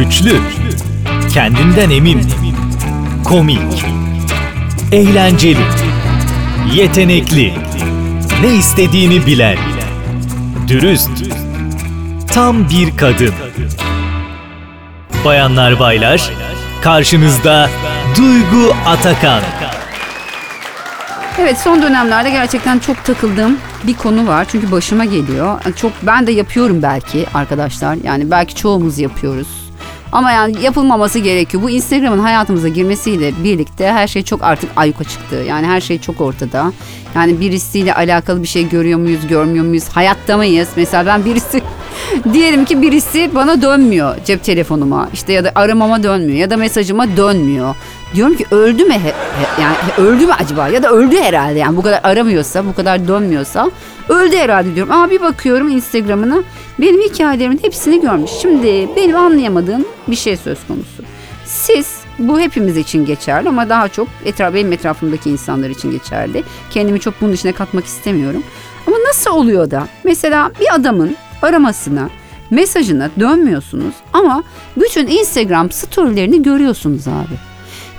Güçlü, kendinden emin, komik, eğlenceli, yetenekli, ne istediğini bilen, dürüst, tam bir kadın. Bayanlar baylar, karşınızda Duygu Atakan. Evet son dönemlerde gerçekten çok takıldığım bir konu var. Çünkü başıma geliyor. Çok ben de yapıyorum belki arkadaşlar. Yani belki çoğumuz yapıyoruz. Ama yani yapılmaması gerekiyor. Bu Instagram'ın hayatımıza girmesiyle birlikte her şey çok artık ayyuka çıktı. Yani her şey çok ortada. Yani birisiyle alakalı bir şey görüyor muyuz, görmüyor muyuz? Hayatta mıyız? Mesela ben birisi diyelim ki birisi bana dönmüyor cep telefonuma. işte ya da aramama dönmüyor ya da mesajıma dönmüyor. Diyorum ki öldü mü he- he- yani öldü mü acaba ya da öldü herhalde yani bu kadar aramıyorsa bu kadar dönmüyorsa öldü herhalde diyorum. Ama bir bakıyorum Instagram'ına benim hikayelerimin hepsini görmüş. Şimdi benim anlayamadığım bir şey söz konusu. Siz bu hepimiz için geçerli ama daha çok etraf, benim etrafımdaki insanlar için geçerli. Kendimi çok bunun içine katmak istemiyorum. Ama nasıl oluyor da mesela bir adamın aramasına, mesajına dönmüyorsunuz ama bütün Instagram storylerini görüyorsunuz abi.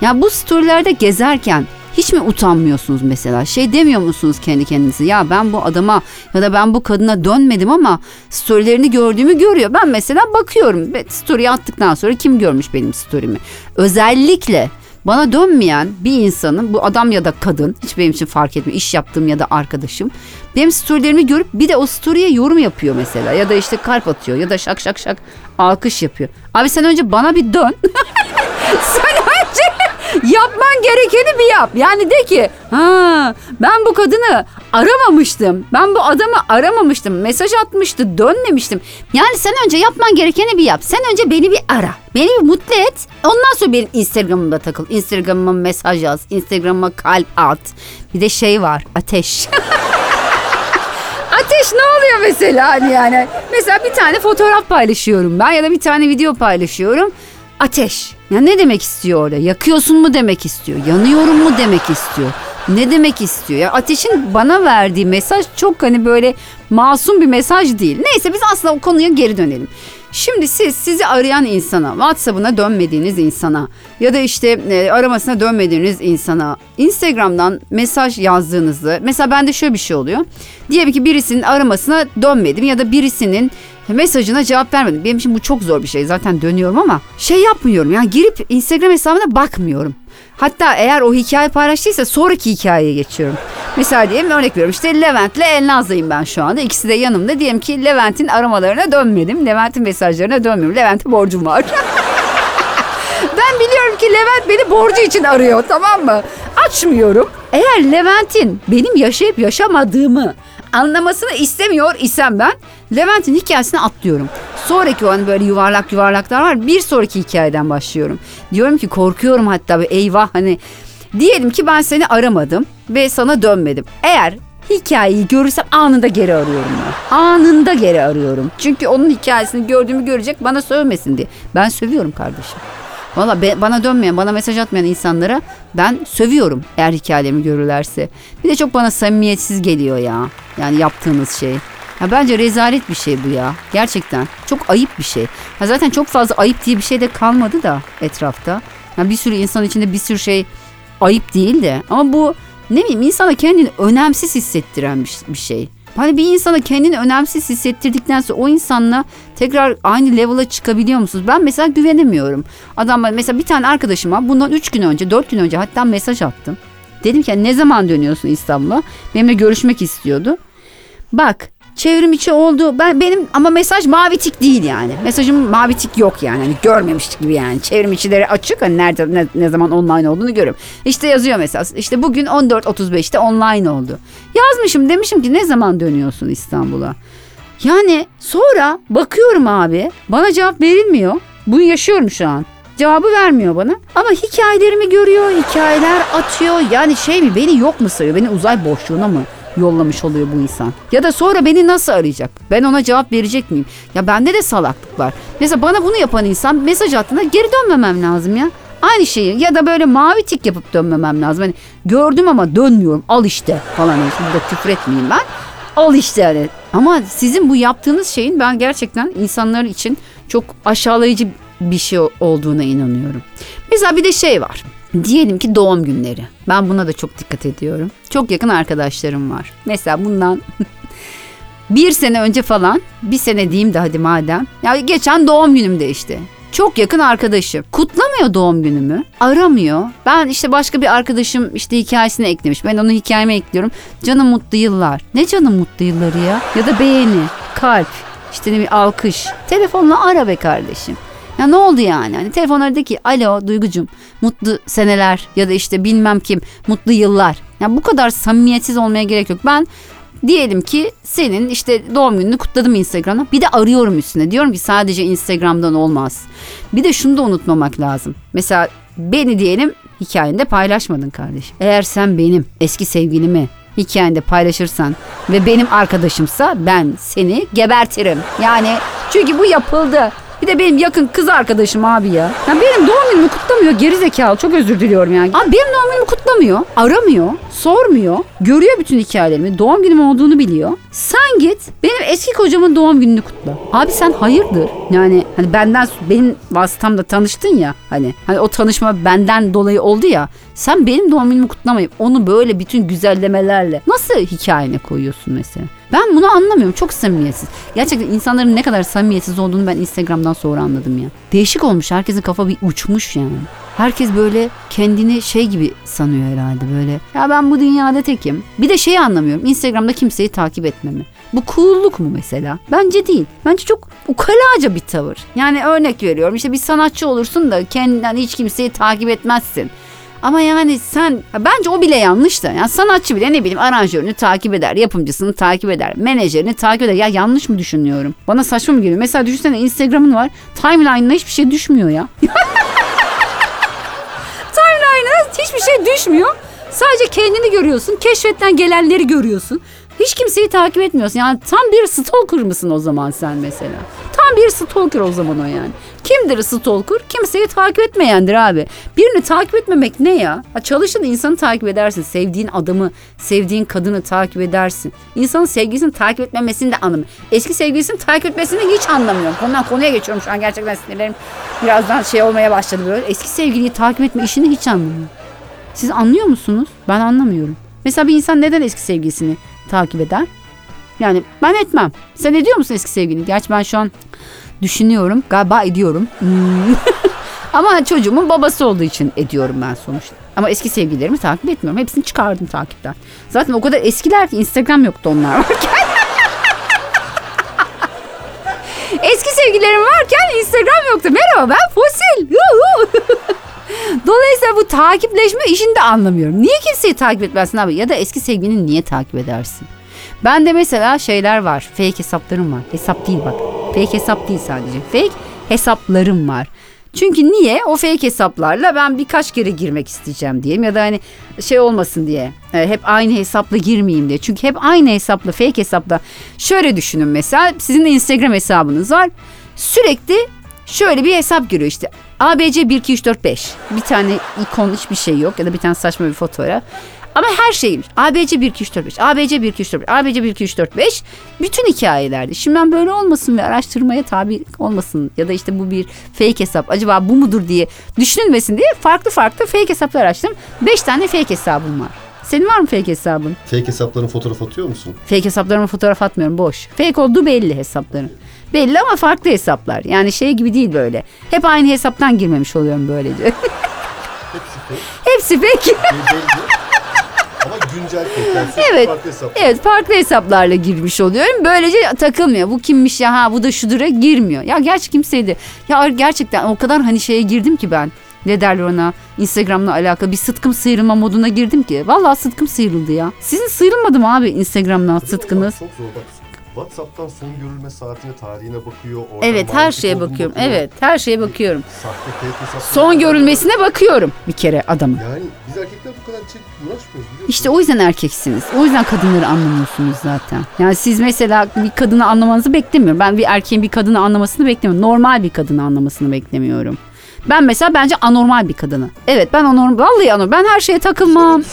Ya bu storylerde gezerken hiç mi utanmıyorsunuz mesela? Şey demiyor musunuz kendi kendinize? Ya ben bu adama ya da ben bu kadına dönmedim ama storylerini gördüğümü görüyor. Ben mesela bakıyorum. Story attıktan sonra kim görmüş benim storymi? Özellikle bana dönmeyen bir insanın bu adam ya da kadın hiç benim için fark etmiyor iş yaptığım ya da arkadaşım benim storylerimi görüp bir de o story'e yorum yapıyor mesela ya da işte kalp atıyor ya da şak şak şak alkış yapıyor. Abi sen önce bana bir dön. sen yapman gerekeni bir yap. Yani de ki ha ben bu kadını aramamıştım. Ben bu adamı aramamıştım. Mesaj atmıştı dönmemiştim. Yani sen önce yapman gerekeni bir yap. Sen önce beni bir ara. Beni bir mutlu et. Ondan sonra benim Instagram'ımda takıl. Instagram'ıma mesaj yaz. Instagram'ıma kalp at. Bir de şey var ateş. Ateş ne oluyor mesela hani yani? Mesela bir tane fotoğraf paylaşıyorum ben ya da bir tane video paylaşıyorum. Ateş. Ya ne demek istiyor orada? Yakıyorsun mu demek istiyor? Yanıyorum mu demek istiyor? Ne demek istiyor? Ya ateşin bana verdiği mesaj çok hani böyle masum bir mesaj değil. Neyse biz aslında o konuya geri dönelim. Şimdi siz sizi arayan insana, WhatsApp'ına dönmediğiniz insana ya da işte e, aramasına dönmediğiniz insana Instagram'dan mesaj yazdığınızda mesela bende şöyle bir şey oluyor. Diyelim ki birisinin aramasına dönmedim ya da birisinin mesajına cevap vermedim. Benim için bu çok zor bir şey. Zaten dönüyorum ama şey yapmıyorum. Yani girip Instagram hesabına bakmıyorum. Hatta eğer o hikaye paylaştıysa sonraki hikayeye geçiyorum. Mesela diyelim örnek veriyorum işte Levent'le Elnaz'dayım ben şu anda. İkisi de yanımda. Diyelim ki Levent'in aramalarına dönmedim. Levent'in mesajlarına dönmüyorum. Levent'e borcum var. ben biliyorum ki Levent beni borcu için arıyor tamam mı? Açmıyorum. Eğer Levent'in benim yaşayıp yaşamadığımı anlamasını istemiyor isem ben Levent'in hikayesini atlıyorum. Sonraki o hani böyle yuvarlak yuvarlaklar var. Bir sonraki hikayeden başlıyorum. Diyorum ki korkuyorum hatta eyvah hani diyelim ki ben seni aramadım ve sana dönmedim. Eğer hikayeyi görürsem anında geri arıyorum ben. Anında geri arıyorum. Çünkü onun hikayesini gördüğümü görecek bana sövmesin diye. Ben sövüyorum kardeşim. Valla bana dönmeyen, bana mesaj atmayan insanlara ben sövüyorum eğer hikayelerimi görürlerse. Bir de çok bana samimiyetsiz geliyor ya. Yani yaptığınız şey. Ha bence rezalet bir şey bu ya. Gerçekten. Çok ayıp bir şey. Ha zaten çok fazla ayıp diye bir şey de kalmadı da etrafta. Ha bir sürü insan içinde bir sürü şey ayıp değil de. Ama bu ne bileyim insana kendini önemsiz hissettiren bir, bir şey. Hani bir insana kendini önemsiz hissettirdikten sonra o insanla tekrar aynı level'a çıkabiliyor musunuz? Ben mesela güvenemiyorum. Adam mesela bir tane arkadaşıma bundan 3 gün önce 4 gün önce hatta mesaj attım. Dedim ki ne zaman dönüyorsun İstanbul'a? Benimle görüşmek istiyordu. Bak çevrim içi oldu. Ben benim ama mesaj mavi tik değil yani. Mesajım mavi tik yok yani. Hani görmemiş gibi yani. Çevrim içileri açık. Hani nerede ne, ne zaman online olduğunu görüyorum. İşte yazıyor mesela. İşte bugün 14.35'te online oldu. Yazmışım demişim ki ne zaman dönüyorsun İstanbul'a? Yani sonra bakıyorum abi bana cevap verilmiyor. Bunu yaşıyorum şu an. Cevabı vermiyor bana. Ama hikayelerimi görüyor, hikayeler atıyor. Yani şey mi beni yok mu sayıyor? Beni uzay boşluğuna mı yollamış oluyor bu insan? Ya da sonra beni nasıl arayacak? Ben ona cevap verecek miyim? Ya bende de salaklık var. Mesela bana bunu yapan insan mesaj attığında geri dönmemem lazım ya. Aynı şeyi ya da böyle mavi tik yapıp dönmemem lazım. Hani gördüm ama dönmüyorum al işte falan. Şimdi burada küfür etmeyeyim ben. Al işte yani. Ama sizin bu yaptığınız şeyin ben gerçekten insanlar için çok aşağılayıcı bir şey olduğuna inanıyorum. Mesela bir de şey var. Diyelim ki doğum günleri. Ben buna da çok dikkat ediyorum. Çok yakın arkadaşlarım var. Mesela bundan bir sene önce falan bir sene diyeyim de hadi madem. Ya geçen doğum günümde işte. Çok yakın arkadaşım. Kutlamıyor doğum günümü. Aramıyor. Ben işte başka bir arkadaşım işte hikayesini eklemiş. Ben onu hikayeme ekliyorum. Canım mutlu yıllar. Ne canım mutlu yılları ya? Ya da beğeni, kalp, işte ne bir alkış. Telefonla ara be kardeşim. Ya ne oldu yani? Hani telefonlarda de ki alo Duygucum mutlu seneler ya da işte bilmem kim mutlu yıllar. Ya bu kadar samimiyetsiz olmaya gerek yok. Ben Diyelim ki senin işte doğum gününü kutladım Instagram'da. Bir de arıyorum üstüne. Diyorum ki sadece Instagram'dan olmaz. Bir de şunu da unutmamak lazım. Mesela beni diyelim hikayende paylaşmadın kardeş. Eğer sen benim eski sevgilimi hikayende paylaşırsan ve benim arkadaşımsa ben seni gebertirim. Yani çünkü bu yapıldı. Bir de benim yakın kız arkadaşım abi ya. ya benim doğum günümü kutlamıyor gerizekalı. Çok özür diliyorum yani. Abi benim doğum günümü kutlamıyor. Aramıyor. Sormuyor. Görüyor bütün hikayelerimi. Doğum günüm olduğunu biliyor. Sen git benim eski kocamın doğum gününü kutla. Abi sen hayırdır? Yani hani benden benim vasıtamda tanıştın ya hani. Hani o tanışma benden dolayı oldu ya. Sen benim doğum günümü kutlamayıp onu böyle bütün güzellemelerle nasıl hikayene koyuyorsun mesela? Ben bunu anlamıyorum. Çok samimiyetsiz. Gerçekten insanların ne kadar samimiyetsiz olduğunu ben Instagram'dan sonra anladım ya. Değişik olmuş. Herkesin kafa bir uçmuş yani. Herkes böyle kendini şey gibi sanıyor herhalde böyle. Ya ben bu dünyada tekim. Bir de şeyi anlamıyorum. Instagram'da kimseyi takip etmemi. Bu cool'luk mu mesela? Bence değil. Bence çok ukalaca bir tavır. Yani örnek veriyorum. İşte bir sanatçı olursun da kendinden hiç kimseyi takip etmezsin. Ama yani sen bence o bile yanlış da. Yani sanatçı bile ne bileyim aranjörünü takip eder, yapımcısını takip eder, menajerini takip eder. Ya yanlış mı düşünüyorum? Bana saçma mı geliyor? Mesela düşünsene Instagram'ın var. Timeline'ına hiçbir şey düşmüyor ya. şey düşmüyor. Sadece kendini görüyorsun. Keşfetten gelenleri görüyorsun. Hiç kimseyi takip etmiyorsun. Yani tam bir stalker mısın o zaman sen mesela? Tam bir stalker o zaman o yani. Kimdir stalker? Kimseyi takip etmeyendir abi. Birini takip etmemek ne ya? ha çalışın insanı takip edersin. Sevdiğin adamı, sevdiğin kadını takip edersin. İnsanın sevgilisini takip etmemesini de anlamıyorum. Eski sevgilisini takip etmesini hiç anlamıyorum. Konudan konuya geçiyorum şu an gerçekten sinirlerim birazdan şey olmaya başladı böyle. Eski sevgiliyi takip etme işini hiç anlamıyorum. Siz anlıyor musunuz? Ben anlamıyorum. Mesela bir insan neden eski sevgilisini takip eder? Yani ben etmem. Sen ediyor musun eski sevgilini? Gerçi ben şu an düşünüyorum. Galiba ediyorum. Hmm. Ama çocuğumun babası olduğu için ediyorum ben sonuçta. Ama eski sevgililerimi takip etmiyorum. Hepsini çıkardım takipten. Zaten o kadar eskiler ki Instagram yoktu onlar varken. eski sevgililerim varken Instagram yoktu. Merhaba ben Fosil. Dolayısıyla bu takipleşme işini de anlamıyorum. Niye kimseyi takip etmezsin abi? Ya da eski sevgilini niye takip edersin? Ben de mesela şeyler var. Fake hesaplarım var. Hesap değil bak. Fake hesap değil sadece. Fake hesaplarım var. Çünkü niye? O fake hesaplarla ben birkaç kere girmek isteyeceğim diyeyim ya da hani şey olmasın diye. e, Hep aynı hesapla girmeyeyim diye. Çünkü hep aynı hesapla, fake hesapla. Şöyle düşünün mesela sizin de Instagram hesabınız var. Sürekli şöyle bir hesap giriyor işte. ABC 1 2 3 4 5. Bir tane ikon hiçbir şey yok ya da bir tane saçma bir fotoğraf. Ama her şeymiş. ABC 1 2 3 4 5. ABC 1 2 3 4 5. ABC 1 2 3 4 5. Bütün hikayelerde. Şimdi ben böyle olmasın ve araştırmaya tabi olmasın ya da işte bu bir fake hesap. Acaba bu mudur diye düşünülmesin diye farklı farklı fake hesaplar açtım. 5 tane fake hesabım var. Senin var mı fake hesabın? Fake hesapların fotoğraf atıyor musun? Fake hesaplarıma fotoğraf atmıyorum boş. Fake olduğu belli hesapların. Belli ama farklı hesaplar. Yani şey gibi değil böyle. Hep aynı hesaptan girmemiş oluyorum böylece. Hepsi fake. Hepsi fake. Ama güncel sürekli Evet. farklı. Evet farklı hesaplarla girmiş oluyorum. Böylece takılmıyor. Bu kimmiş ya ha bu da şudura girmiyor. Ya gerçi kimseydi. Ya gerçekten o kadar hani şeye girdim ki ben. Ne derler ona Instagram'la alakalı bir sıtkım sıyrılma moduna girdim ki. Vallahi sıtkım sıyrıldı ya. Sizin sıyrılmadı mı abi Instagram'dan sıtkınız? Çok zor bak. WhatsApp'tan son görülme saatine, tarihine bakıyor. Oradan Evet her şeye bakıyorum. bakıyor. Evet her şeye bakıyorum. Sahte fake hesap. Son görülmesine bakıyorum bir kere adamın. Yani biz erkekler bu kadar çek uğraşmıyoruz biliyor İşte o yüzden erkeksiniz. O yüzden kadınları anlamıyorsunuz zaten. Yani siz mesela bir kadını anlamanızı beklemiyorum. Ben bir erkeğin bir kadını anlamasını beklemiyorum. Normal bir kadını anlamasını beklemiyorum. Ben mesela bence anormal bir kadını. Evet ben anormal. Vallahi anormal. Ben her şeye takılmam.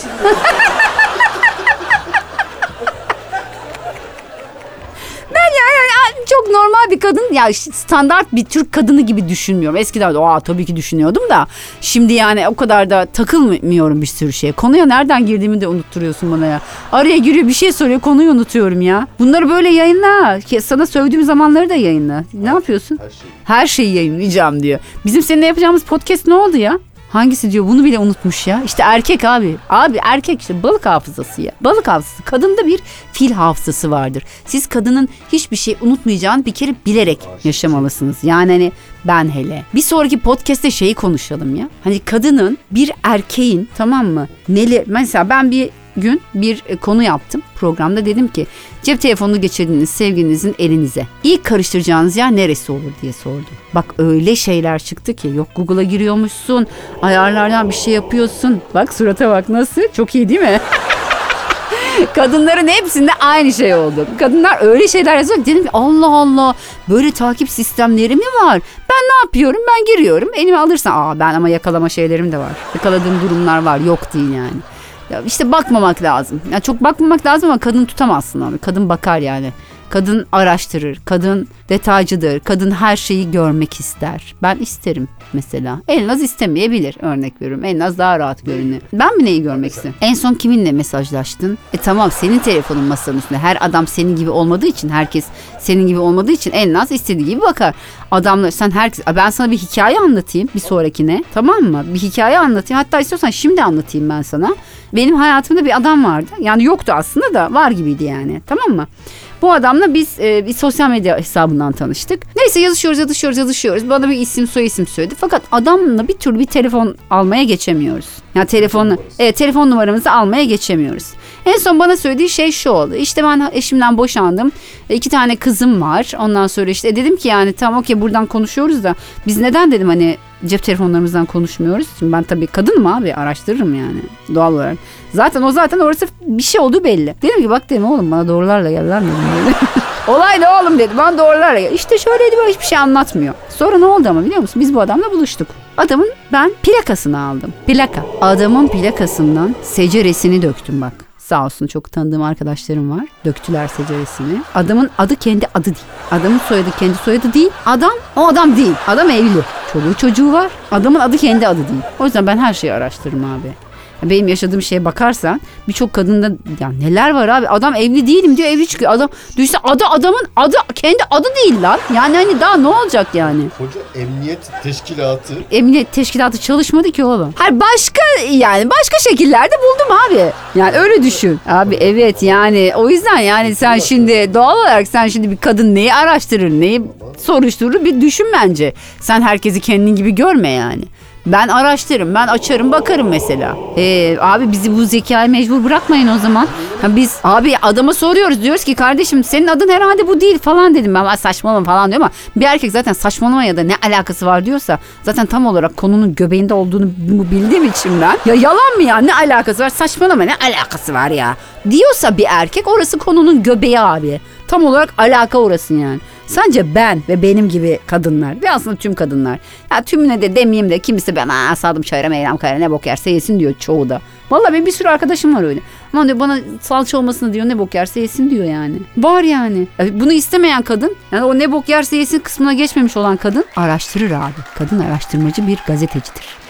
çok normal bir kadın ya standart bir Türk kadını gibi düşünmüyorum. Eskiden de aa tabii ki düşünüyordum da şimdi yani o kadar da takılmıyorum bir sürü şeye. Konuya nereden girdiğimi de unutturuyorsun bana ya. Araya giriyor bir şey soruyor konuyu unutuyorum ya. Bunları böyle yayınla. Sana sövdüğüm zamanları da yayınla. Ne yapıyorsun? Her şey. Her şeyi yayınlayacağım diyor. Bizim seninle yapacağımız podcast ne oldu ya? Hangisi diyor bunu bile unutmuş ya. İşte erkek abi. Abi erkek işte balık hafızası ya. Balık hafızası. Kadında bir fil hafızası vardır. Siz kadının hiçbir şey unutmayacağını bir kere bilerek yaşamalısınız. Yani hani ben hele. Bir sonraki podcast'te şeyi konuşalım ya. Hani kadının bir erkeğin tamam mı? Neler mesela ben bir gün bir e, konu yaptım programda dedim ki cep telefonunu geçirdiğiniz sevgilinizin elinize ilk karıştıracağınız yer neresi olur diye sordum. Bak öyle şeyler çıktı ki yok Google'a giriyormuşsun ayarlardan bir şey yapıyorsun. Bak surata bak nasıl çok iyi değil mi? Kadınların hepsinde aynı şey oldu. Kadınlar öyle şeyler yazıyor. Dedim ki Allah Allah böyle takip sistemleri mi var? Ben ne yapıyorum? Ben giriyorum. Elime alırsan aa ben ama yakalama şeylerim de var. Yakaladığım durumlar var. Yok değil yani. Ya işte bakmamak lazım. Ya çok bakmamak lazım ama kadın tutamazsın abi. Kadın bakar yani. Kadın araştırır. Kadın detaycıdır. Kadın her şeyi görmek ister. Ben isterim mesela. Elnaz istemeyebilir örnek veriyorum. Elnaz daha rahat görünüyor. Ben mi neyi görmek isterim? En son kiminle mesajlaştın? E tamam senin telefonun masanın üstünde. Her adam senin gibi olmadığı için herkes senin gibi olmadığı için Elnaz istediği gibi bakar. Adamlar sen herkes ben sana bir hikaye anlatayım bir sonrakine. Tamam mı? Bir hikaye anlatayım. Hatta istiyorsan şimdi anlatayım ben sana. Benim hayatımda bir adam vardı. Yani yoktu aslında da var gibiydi yani. Tamam mı? Bu adamla biz e, bir sosyal medya hesabından tanıştık. Neyse yazışıyoruz, yazışıyoruz, yazışıyoruz. Bana bir isim, soy isim söyledi. Fakat adamla bir türlü bir telefon almaya geçemiyoruz. Yani telefonu, evet, telefon numaramızı almaya geçemiyoruz. En son bana söylediği şey şu oldu. İşte ben eşimden boşandım. E, iki tane kızım var. Ondan sonra işte dedim ki yani tamam okey buradan konuşuyoruz da biz neden dedim hani cep telefonlarımızdan konuşmuyoruz. Şimdi ben tabii kadınım abi araştırırım yani doğal olarak. Zaten o zaten orası bir şey olduğu belli. Dedim ki bak dedim oğlum bana doğrularla gel lan dedim böyle. Olay ne oğlum dedi bana doğrularla gel. İşte şöyleydi böyle hiçbir şey anlatmıyor. Sonra ne oldu ama biliyor musun? Biz bu adamla buluştuk. Adamın ben plakasını aldım. Plaka. Adamın plakasından seceresini döktüm bak. Sağ olsun çok tanıdığım arkadaşlarım var. Döktüler seceresini. Adamın adı kendi adı değil. Adamın soyadı kendi soyadı değil. Adam o adam değil. Adam evli. Çoluğu çocuğu var. Adamın adı kendi adı değil. O yüzden ben her şeyi araştırırım abi. Benim yaşadığım şeye bakarsan birçok kadında ya neler var abi adam evli değilim diyor evli çıkıyor adam düşse adı adamın adı kendi adı değil lan yani hani daha ne olacak yani Koca emniyet teşkilatı emniyet teşkilatı çalışmadı ki oğlum. Hayır başka yani başka şekillerde buldum abi. Yani öyle düşün. Abi evet yani o yüzden yani sen şimdi doğal olarak sen şimdi bir kadın neyi araştırır neyi soruşturur bir düşün bence. Sen herkesi kendin gibi görme yani. Ben araştırırım, ben açarım, bakarım mesela. Ee, abi bizi bu zekaya mecbur bırakmayın o zaman. Ha, biz abi adama soruyoruz diyoruz ki kardeşim senin adın herhalde bu değil falan dedim ben "Aa, saçmalama falan diyor ama bir erkek zaten saçmalama ya da ne alakası var diyorsa zaten tam olarak konunun göbeğinde olduğunu bildiğim için ben ya yalan mı ya ne alakası var saçmalama ne alakası var ya diyorsa bir erkek orası konunun göbeği abi. Tam olarak alaka orası yani. Sence ben ve benim gibi kadınlar ve aslında tüm kadınlar ya tümüne de demeyeyim de kimisi ben aa sadım çayıra meyrem kayra ne bok yerse yesin diyor çoğu da. Vallahi benim bir sürü arkadaşım var öyle. Aman diyor bana salça olmasını diyor ne bok yerse yesin diyor yani. Var yani. Ya Bunu istemeyen kadın yani o ne bok yerse yesin kısmına geçmemiş olan kadın araştırır abi. Kadın araştırmacı bir gazetecidir.